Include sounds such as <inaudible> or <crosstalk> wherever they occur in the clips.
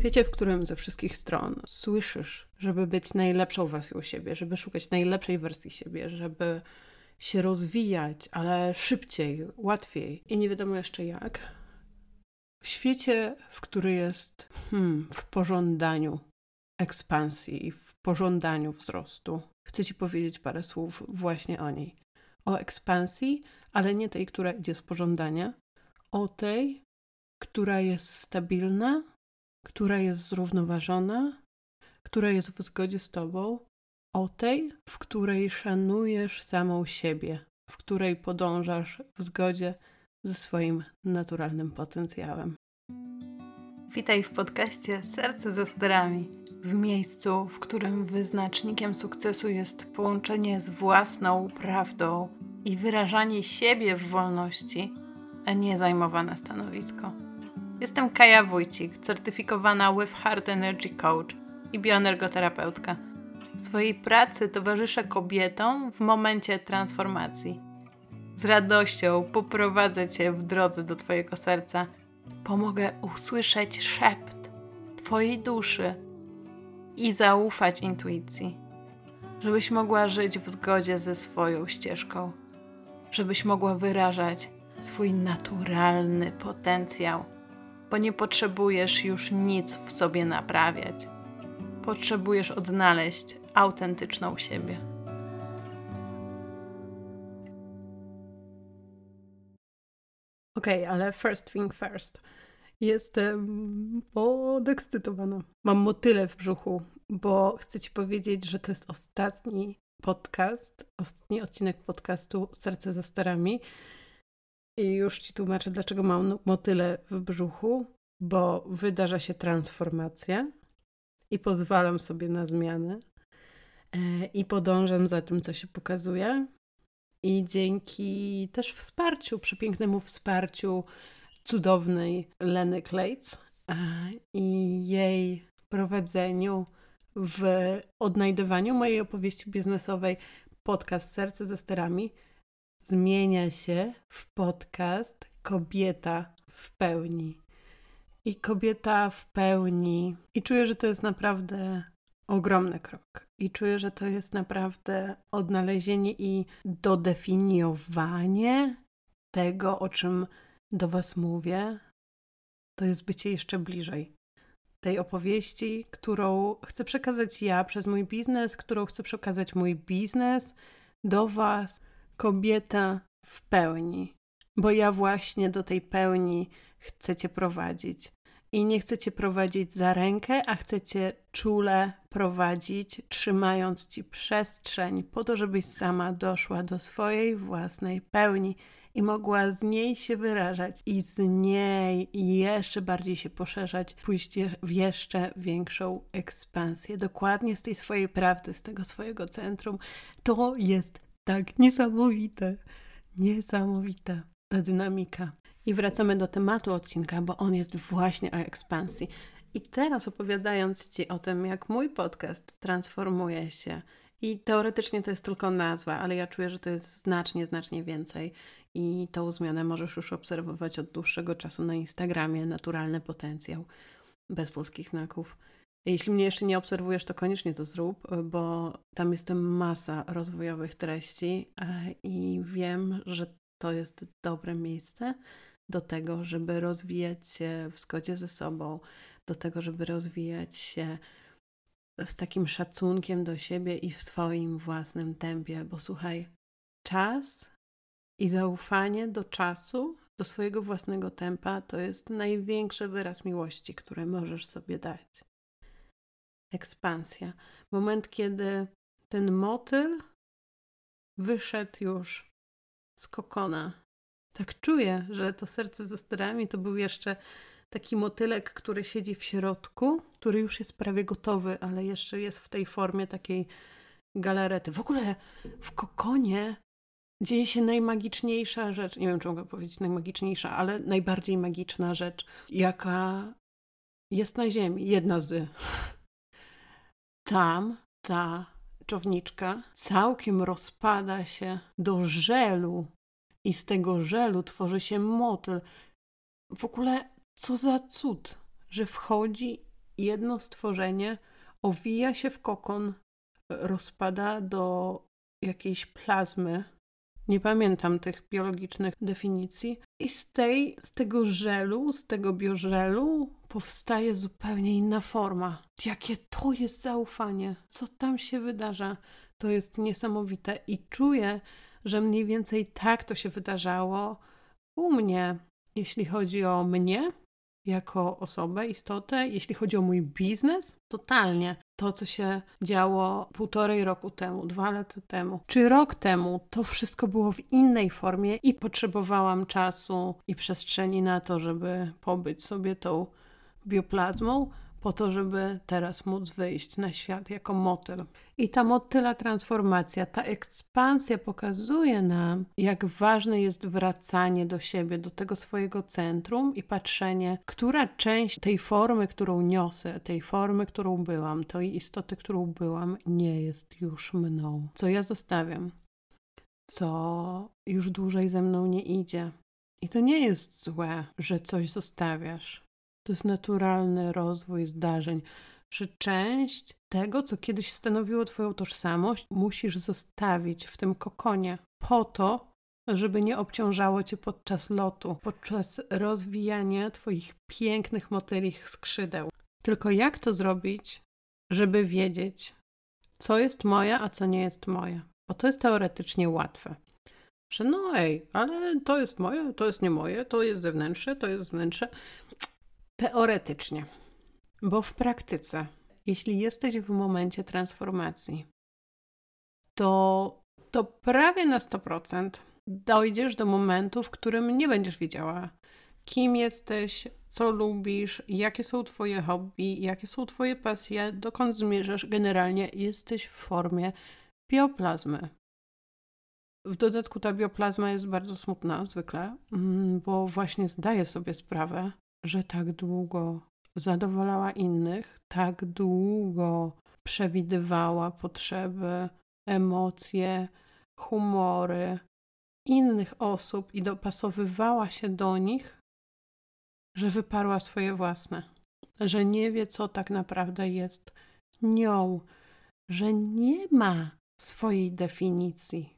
świecie, w którym ze wszystkich stron słyszysz, żeby być najlepszą wersją siebie, żeby szukać najlepszej wersji siebie, żeby się rozwijać, ale szybciej, łatwiej i nie wiadomo jeszcze jak. W świecie, w który jest hmm, w pożądaniu ekspansji i w pożądaniu wzrostu, chcę Ci powiedzieć parę słów właśnie o niej. O ekspansji, ale nie tej, która idzie z pożądania, o tej, która jest stabilna, która jest zrównoważona, która jest w zgodzie z Tobą, o tej, w której szanujesz samą siebie, w której podążasz w zgodzie ze swoim naturalnym potencjałem. Witaj w podcaście Serce ze sterami. W miejscu, w którym wyznacznikiem sukcesu jest połączenie z własną prawdą i wyrażanie siebie w wolności, a nie zajmowane stanowisko. Jestem Kaja Wójcik, certyfikowana with Heart Energy Coach i bioenergoterapeutka. W swojej pracy towarzyszę kobietom w momencie transformacji. Z radością poprowadzę Cię w drodze do Twojego serca. Pomogę usłyszeć szept Twojej duszy i zaufać intuicji, żebyś mogła żyć w zgodzie ze swoją ścieżką, żebyś mogła wyrażać swój naturalny potencjał bo nie potrzebujesz już nic w sobie naprawiać. Potrzebujesz odnaleźć autentyczną siebie. Okej, okay, ale first thing first. Jestem podekscytowana. Mam motyle w brzuchu, bo chcę Ci powiedzieć, że to jest ostatni podcast, ostatni odcinek podcastu Serce za starami. I już Ci tłumaczę, dlaczego mam motyle w brzuchu, bo wydarza się transformacja i pozwalam sobie na zmianę e, i podążam za tym, co się pokazuje. I dzięki też wsparciu, przepięknemu wsparciu cudownej Leny Klejc e, i jej prowadzeniu w odnajdywaniu mojej opowieści biznesowej podcast Serce ze sterami zmienia się w podcast Kobieta w pełni. I kobieta w pełni. I czuję, że to jest naprawdę ogromny krok. I czuję, że to jest naprawdę odnalezienie i dodefiniowanie tego, o czym do Was mówię. To jest bycie jeszcze bliżej tej opowieści, którą chcę przekazać ja przez mój biznes, którą chcę przekazać mój biznes do Was kobieta w pełni, bo ja właśnie do tej pełni chcę Cię prowadzić. I nie chcę Cię prowadzić za rękę, a chcę Cię czule prowadzić, trzymając Ci przestrzeń, po to, żebyś sama doszła do swojej własnej pełni i mogła z niej się wyrażać i z niej jeszcze bardziej się poszerzać, pójść w jeszcze większą ekspansję. Dokładnie z tej swojej prawdy, z tego swojego centrum. To jest tak niesamowite, niesamowita ta dynamika. I wracamy do tematu odcinka, bo on jest właśnie o ekspansji. I teraz opowiadając Ci o tym, jak mój podcast transformuje się, i teoretycznie to jest tylko nazwa, ale ja czuję, że to jest znacznie, znacznie więcej. I tą zmianę możesz już obserwować od dłuższego czasu na Instagramie. Naturalny potencjał, bez polskich znaków. Jeśli mnie jeszcze nie obserwujesz, to koniecznie to zrób, bo tam jest masa rozwojowych treści e, i wiem, że to jest dobre miejsce do tego, żeby rozwijać się w zgodzie ze sobą, do tego, żeby rozwijać się z takim szacunkiem do siebie i w swoim własnym tempie, bo słuchaj, czas i zaufanie do czasu, do swojego własnego tempa, to jest największy wyraz miłości, który możesz sobie dać ekspansja. Moment, kiedy ten motyl wyszedł już z kokona. Tak czuję, że to serce ze sterami to był jeszcze taki motylek, który siedzi w środku, który już jest prawie gotowy, ale jeszcze jest w tej formie takiej galarety. W ogóle w kokonie dzieje się najmagiczniejsza rzecz, nie wiem czy mogę powiedzieć najmagiczniejsza, ale najbardziej magiczna rzecz, jaka jest na Ziemi. Jedna z tam ta czowniczka całkiem rozpada się do żelu i z tego żelu tworzy się motyl. W ogóle co za cud, że wchodzi jedno stworzenie owija się w kokon, rozpada do jakiejś plazmy. Nie pamiętam tych biologicznych definicji. I z, tej, z tego żelu, z tego biożelu powstaje zupełnie inna forma. Jakie to jest zaufanie? Co tam się wydarza? To jest niesamowite i czuję, że mniej więcej tak to się wydarzało u mnie, jeśli chodzi o mnie jako osobę, istotę, jeśli chodzi o mój biznes, totalnie. To, co się działo półtorej roku temu, dwa lata temu, czy rok temu, to wszystko było w innej formie i potrzebowałam czasu i przestrzeni na to, żeby pobyć sobie tą bioplazmą, po to, żeby teraz móc wyjść na świat jako motyl. I ta motyla transformacja, ta ekspansja pokazuje nam, jak ważne jest wracanie do siebie, do tego swojego centrum i patrzenie, która część tej formy, którą niosę, tej formy, którą byłam, tej istoty, którą byłam, nie jest już mną. Co ja zostawiam, co już dłużej ze mną nie idzie. I to nie jest złe, że coś zostawiasz. To jest naturalny rozwój zdarzeń, że część tego, co kiedyś stanowiło Twoją tożsamość, musisz zostawić w tym kokonie po to, żeby nie obciążało Cię podczas lotu, podczas rozwijania Twoich pięknych motylich skrzydeł. Tylko jak to zrobić, żeby wiedzieć, co jest moje, a co nie jest moje? Bo to jest teoretycznie łatwe. Że no ej, ale to jest moje, to jest nie moje, to jest zewnętrzne, to jest wnętrze. Teoretycznie, bo w praktyce, jeśli jesteś w momencie transformacji, to, to prawie na 100% dojdziesz do momentu, w którym nie będziesz wiedziała, kim jesteś, co lubisz, jakie są Twoje hobby, jakie są Twoje pasje, dokąd zmierzasz. Generalnie jesteś w formie bioplazmy. W dodatku ta bioplazma jest bardzo smutna zwykle, mm, bo właśnie zdaje sobie sprawę, że tak długo zadowalała innych, tak długo przewidywała potrzeby, emocje, humory innych osób i dopasowywała się do nich, że wyparła swoje własne, że nie wie, co tak naprawdę jest nią, że nie ma swojej definicji.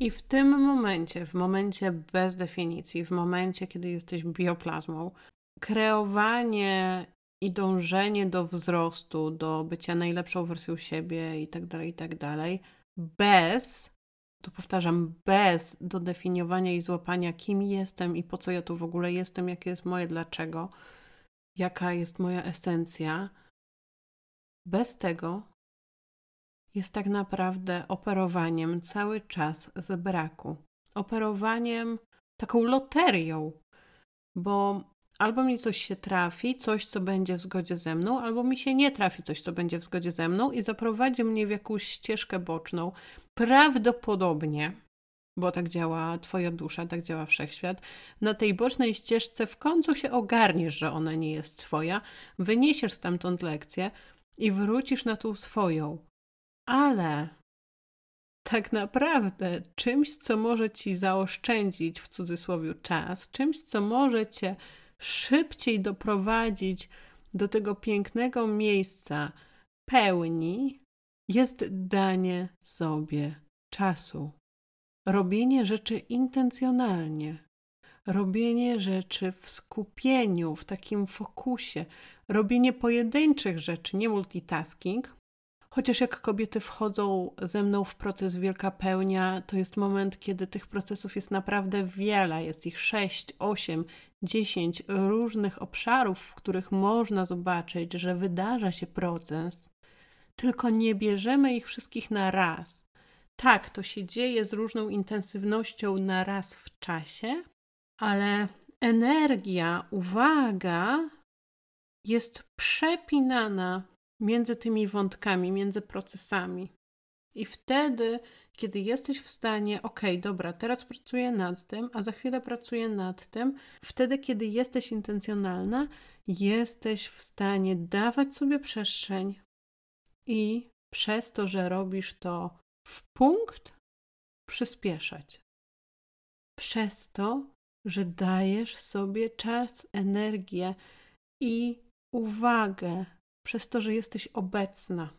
I w tym momencie, w momencie bez definicji, w momencie, kiedy jesteś bioplazmą, kreowanie i dążenie do wzrostu, do bycia najlepszą wersją siebie i tak dalej, i tak dalej, bez, to powtarzam, bez dodefiniowania i złapania, kim jestem i po co ja tu w ogóle jestem, jakie jest moje dlaczego, jaka jest moja esencja, bez tego jest tak naprawdę operowaniem cały czas z braku. Operowaniem taką loterią, bo albo mi coś się trafi, coś, co będzie w zgodzie ze mną, albo mi się nie trafi coś, co będzie w zgodzie ze mną i zaprowadzi mnie w jakąś ścieżkę boczną. Prawdopodobnie, bo tak działa Twoja dusza, tak działa wszechświat, na tej bocznej ścieżce w końcu się ogarniesz, że ona nie jest Twoja, wyniesiesz stamtąd lekcję i wrócisz na tą swoją. Ale tak naprawdę czymś, co może Ci zaoszczędzić w cudzysłowie czas, czymś, co może Cię szybciej doprowadzić do tego pięknego miejsca pełni, jest danie sobie czasu. Robienie rzeczy intencjonalnie, robienie rzeczy w skupieniu, w takim fokusie, robienie pojedynczych rzeczy, nie multitasking, Chociaż jak kobiety wchodzą ze mną w proces wielka pełnia, to jest moment, kiedy tych procesów jest naprawdę wiele. Jest ich 6, 8, 10 różnych obszarów, w których można zobaczyć, że wydarza się proces, tylko nie bierzemy ich wszystkich na raz. Tak, to się dzieje z różną intensywnością na raz w czasie, ale energia, uwaga jest przepinana między tymi wątkami, między procesami. I wtedy, kiedy jesteś w stanie, ok, dobra, teraz pracuję nad tym, a za chwilę pracuję nad tym, wtedy, kiedy jesteś intencjonalna, jesteś w stanie dawać sobie przestrzeń i przez to, że robisz to w punkt, przyspieszać. Przez to, że dajesz sobie czas, energię i uwagę przez to, że jesteś obecna.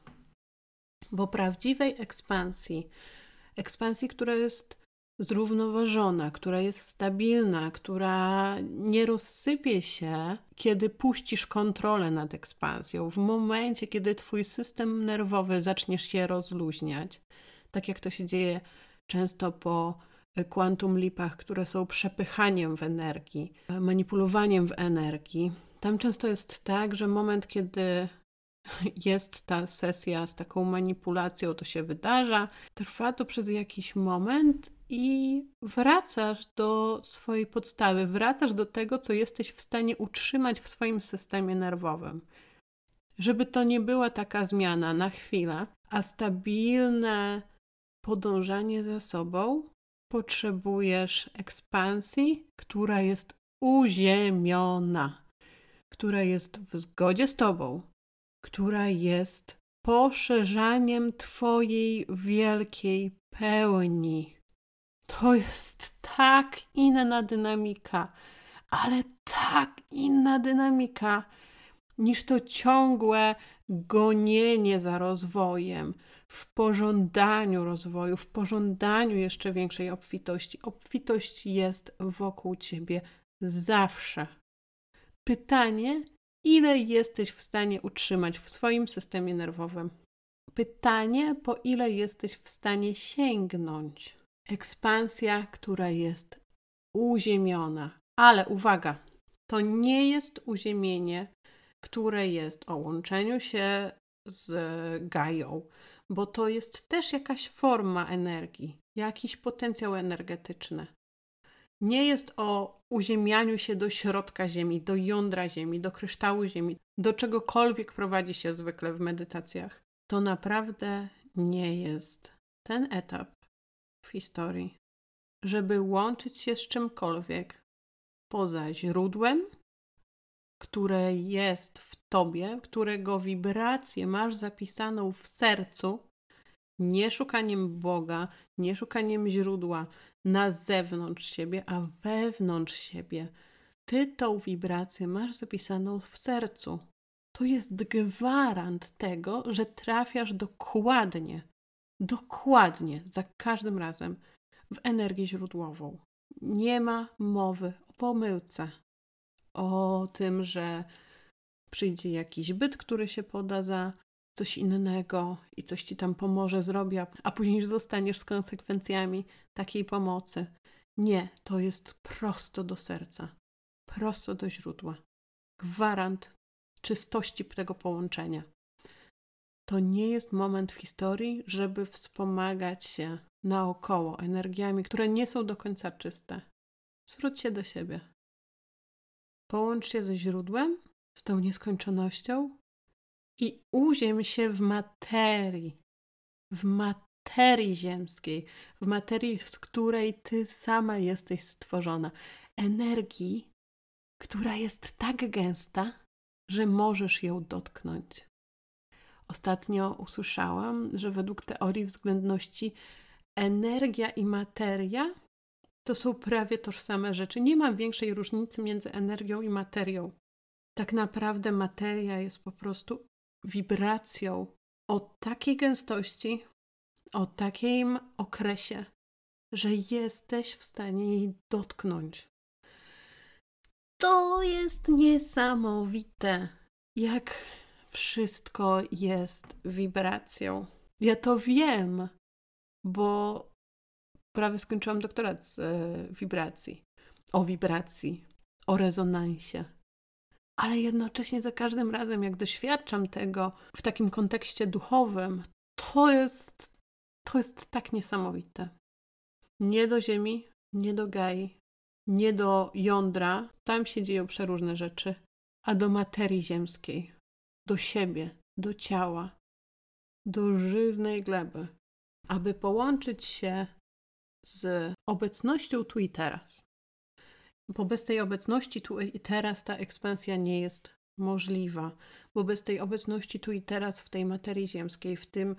Bo prawdziwej ekspansji, ekspansji, która jest zrównoważona, która jest stabilna, która nie rozsypie się, kiedy puścisz kontrolę nad ekspansją, w momencie, kiedy twój system nerwowy zaczniesz się rozluźniać, tak jak to się dzieje często po quantum lipach, które są przepychaniem w energii, manipulowaniem w energii. Tam często jest tak, że moment, kiedy jest ta sesja z taką manipulacją, to się wydarza, trwa to przez jakiś moment i wracasz do swojej podstawy, wracasz do tego, co jesteś w stanie utrzymać w swoim systemie nerwowym. Żeby to nie była taka zmiana na chwilę, a stabilne podążanie za sobą, potrzebujesz ekspansji, która jest uziemiona, która jest w zgodzie z Tobą, która jest poszerzaniem Twojej wielkiej pełni. To jest tak inna dynamika, ale tak inna dynamika niż to ciągłe gonienie za rozwojem, w pożądaniu rozwoju, w pożądaniu jeszcze większej obfitości. Obfitość jest wokół ciebie zawsze. Pytanie, ile jesteś w stanie utrzymać w swoim systemie nerwowym? Pytanie, po ile jesteś w stanie sięgnąć? Ekspansja, która jest uziemiona. Ale uwaga, to nie jest uziemienie, które jest o łączeniu się z Gają, bo to jest też jakaś forma energii, jakiś potencjał energetyczny. Nie jest o uziemianiu się do środka Ziemi, do jądra Ziemi, do kryształu Ziemi, do czegokolwiek prowadzi się zwykle w medytacjach. To naprawdę nie jest ten etap w historii, żeby łączyć się z czymkolwiek poza źródłem, które jest w tobie, którego wibrację masz zapisaną w sercu, nie szukaniem Boga, nie szukaniem źródła na zewnątrz siebie, a wewnątrz siebie. Ty tą wibrację masz zapisaną w sercu. To jest gwarant tego, że trafiasz dokładnie, dokładnie za każdym razem w energię źródłową. Nie ma mowy o pomyłce, o tym, że przyjdzie jakiś byt, który się poda za coś innego i coś ci tam pomoże, zrobi, a później zostaniesz z konsekwencjami takiej pomocy. Nie, to jest prosto do serca, prosto do źródła. Gwarant czystości tego połączenia. To nie jest moment w historii, żeby wspomagać się naokoło energiami, które nie są do końca czyste. Zwróć się do siebie. Połącz się ze źródłem, z tą nieskończonością i uziem się w materii, w materii ziemskiej, w materii, z której ty sama jesteś stworzona. Energii, która jest tak gęsta, że możesz ją dotknąć. Ostatnio usłyszałam, że według teorii względności energia i materia to są prawie tożsame rzeczy. Nie ma większej różnicy między energią i materią. Tak naprawdę materia jest po prostu wibracją o takiej gęstości, o takim okresie, że jesteś w stanie jej dotknąć. To jest niesamowite, jak wszystko jest wibracją. Ja to wiem, bo prawie skończyłam doktorat z e, wibracji, o wibracji, o rezonansie ale jednocześnie za każdym razem, jak doświadczam tego w takim kontekście duchowym, to jest, to jest tak niesamowite. Nie do ziemi, nie do gai, nie do jądra, tam się dzieją przeróżne rzeczy, a do materii ziemskiej, do siebie, do ciała, do żyznej gleby, aby połączyć się z obecnością tu i teraz bo bez tej obecności tu i teraz ta ekspansja nie jest możliwa, bo bez tej obecności tu i teraz w tej materii ziemskiej, w tym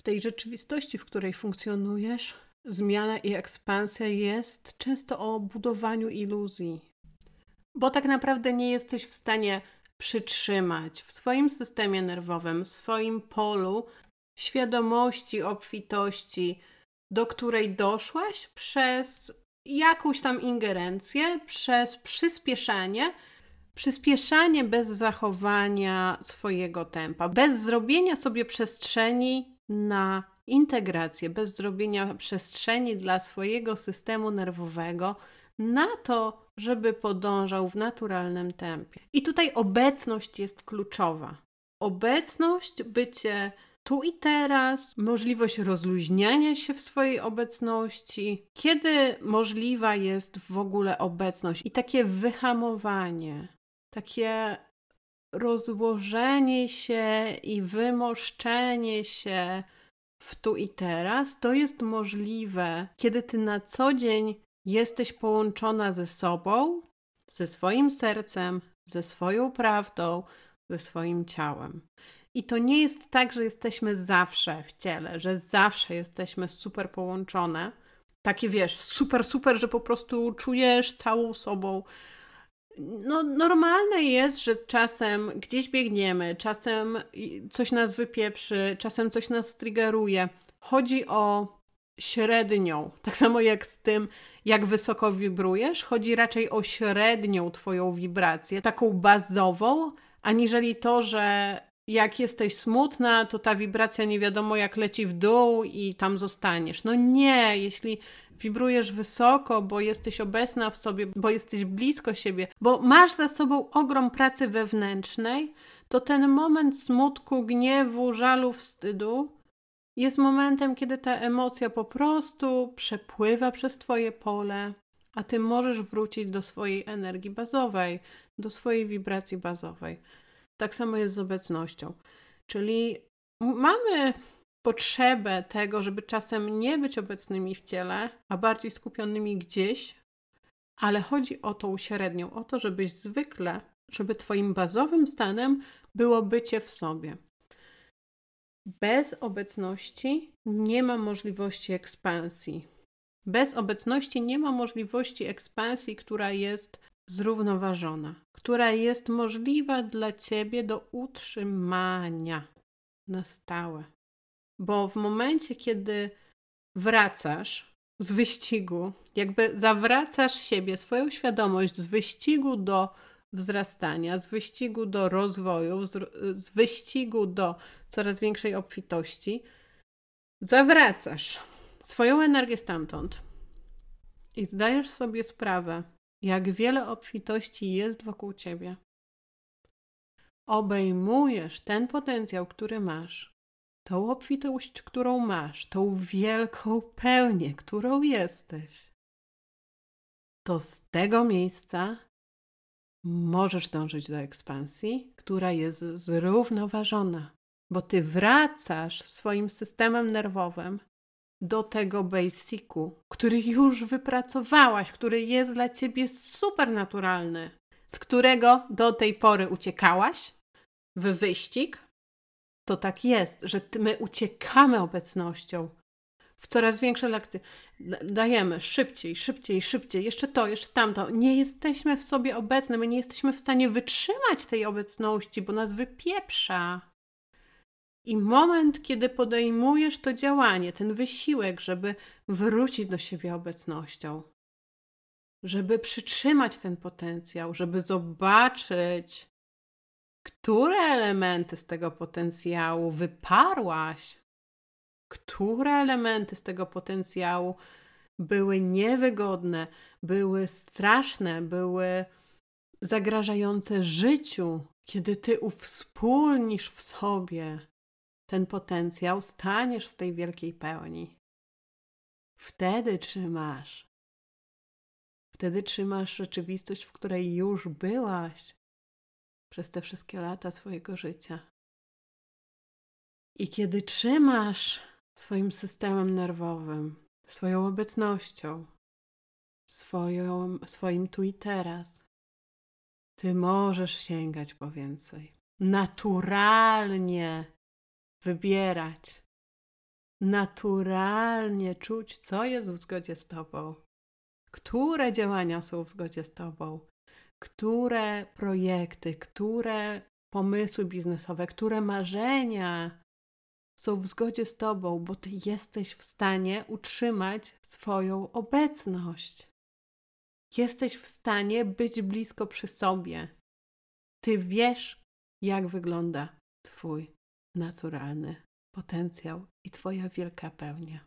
w tej rzeczywistości, w której funkcjonujesz, zmiana i ekspansja jest często o budowaniu iluzji. Bo tak naprawdę nie jesteś w stanie przytrzymać w swoim systemie nerwowym, w swoim polu świadomości, obfitości, do której doszłaś przez jakąś tam ingerencję, przez przyspieszanie, przyspieszanie bez zachowania swojego tempa, bez zrobienia sobie przestrzeni na integrację, bez zrobienia przestrzeni dla swojego systemu nerwowego na to, żeby podążał w naturalnym tempie. I tutaj obecność jest kluczowa. Obecność, bycie tu i teraz, możliwość rozluźniania się w swojej obecności, kiedy możliwa jest w ogóle obecność i takie wyhamowanie, takie rozłożenie się i wymoszczenie się w tu i teraz, to jest możliwe, kiedy ty na co dzień jesteś połączona ze sobą, ze swoim sercem, ze swoją prawdą, ze swoim ciałem. I to nie jest tak, że jesteśmy zawsze w ciele, że zawsze jesteśmy super połączone. Takie wiesz, super, super, że po prostu czujesz całą sobą. No, normalne jest, że czasem gdzieś biegniemy, czasem coś nas wypieprzy, czasem coś nas triggeruje. Chodzi o średnią. <laughs> Tak samo jak z tym, jak wysoko wibrujesz, chodzi raczej o średnią Twoją wibrację, taką bazową, aniżeli to, że jak jesteś smutna, to ta wibracja nie wiadomo jak leci w dół i tam zostaniesz. No nie, jeśli wibrujesz wysoko, bo jesteś obecna w sobie, bo jesteś blisko siebie, bo masz za sobą ogrom pracy wewnętrznej, to ten moment smutku, gniewu, żalu, wstydu jest momentem, kiedy ta emocja po prostu przepływa przez Twoje pole, a Ty możesz wrócić do swojej energii bazowej, do swojej wibracji bazowej. Tak samo jest z obecnością. Czyli mamy potrzebę tego, żeby czasem nie być obecnymi w ciele, a bardziej skupionymi gdzieś, ale chodzi o tą średnią, o to, żebyś zwykle, żeby Twoim bazowym stanem było bycie w sobie. Bez obecności nie ma możliwości ekspansji. Bez obecności nie ma możliwości ekspansji, która jest zrównoważona, która jest możliwa dla ciebie do utrzymania na stałe. Bo w momencie, kiedy wracasz z wyścigu, jakby zawracasz siebie, swoją świadomość z wyścigu do wzrastania, z wyścigu do rozwoju, z, wyścigu do coraz większej obfitości, zawracasz swoją energię stamtąd i zdajesz sobie sprawę, jak wiele obfitości jest wokół ciebie. Obejmujesz ten potencjał, który masz, tą obfitość, którą masz, tą wielką pełnię, którą jesteś. To z tego miejsca możesz dążyć do ekspansji, która jest zrównoważona, bo ty wracasz swoim systemem nerwowym do tego basicu, który już wypracowałaś, który jest dla ciebie super naturalny, z którego do tej pory uciekałaś w wyścig, to tak jest, że my uciekamy obecnością w coraz większe lekcje. Dajemy szybciej, szybciej, szybciej, jeszcze to, jeszcze tamto. Nie jesteśmy w sobie obecni, my nie jesteśmy w stanie wytrzymać tej obecności, bo nas wypieprza. I moment, kiedy podejmujesz to działanie, ten wysiłek, żeby wrócić do siebie obecnością, żeby przytrzymać ten potencjał, żeby zobaczyć, które elementy z tego potencjału wyparłaś, które elementy z tego potencjału były niewygodne, były straszne, były zagrażające życiu, kiedy ty uwspólnisz w sobie ten potencjał, staniesz w tej wielkiej pełni. Wtedy trzymasz. Wtedy trzymasz rzeczywistość, w której już byłaś przez te wszystkie lata swojego życia. I kiedy trzymasz swoim systemem nerwowym, swoją obecnością, swoją, swoim tu i teraz, ty możesz sięgać po więcej. Naturalnie wybierać. Naturalnie czuć, co jest w zgodzie z Tobą, które działania są w zgodzie z Tobą, które projekty, które pomysły biznesowe, które marzenia są w zgodzie z Tobą, bo Ty jesteś w stanie utrzymać swoją obecność. Jesteś w stanie być blisko przy sobie. Ty wiesz, jak wygląda Twój naturalny potencjał i Twoja wielka pełnia.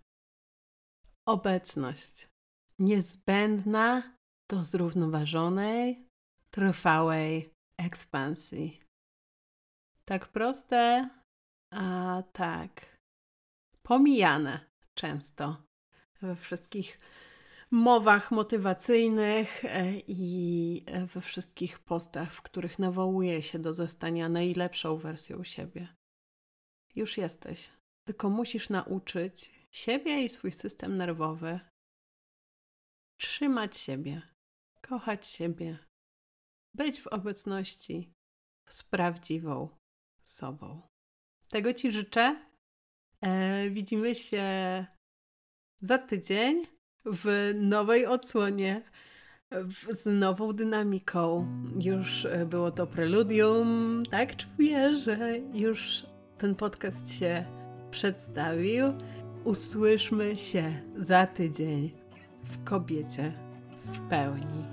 Obecność niezbędna do zrównoważonej, trwałej ekspansji. Tak proste, a tak pomijane często we wszystkich mowach motywacyjnych e, i we wszystkich postach, w których nawołuje się do zostania najlepszą wersją siebie. Już jesteś, tylko musisz nauczyć siebie i swój system nerwowy trzymać siebie, kochać siebie, być w obecności z prawdziwą sobą. Tego Ci życzę. E, widzimy się za tydzień w nowej odsłonie, z nową dynamiką. Już e, było to preludium, tak czuję, że już ten podcast się przedstawił. Usłyszmy się za tydzień w kobiecie w pełni.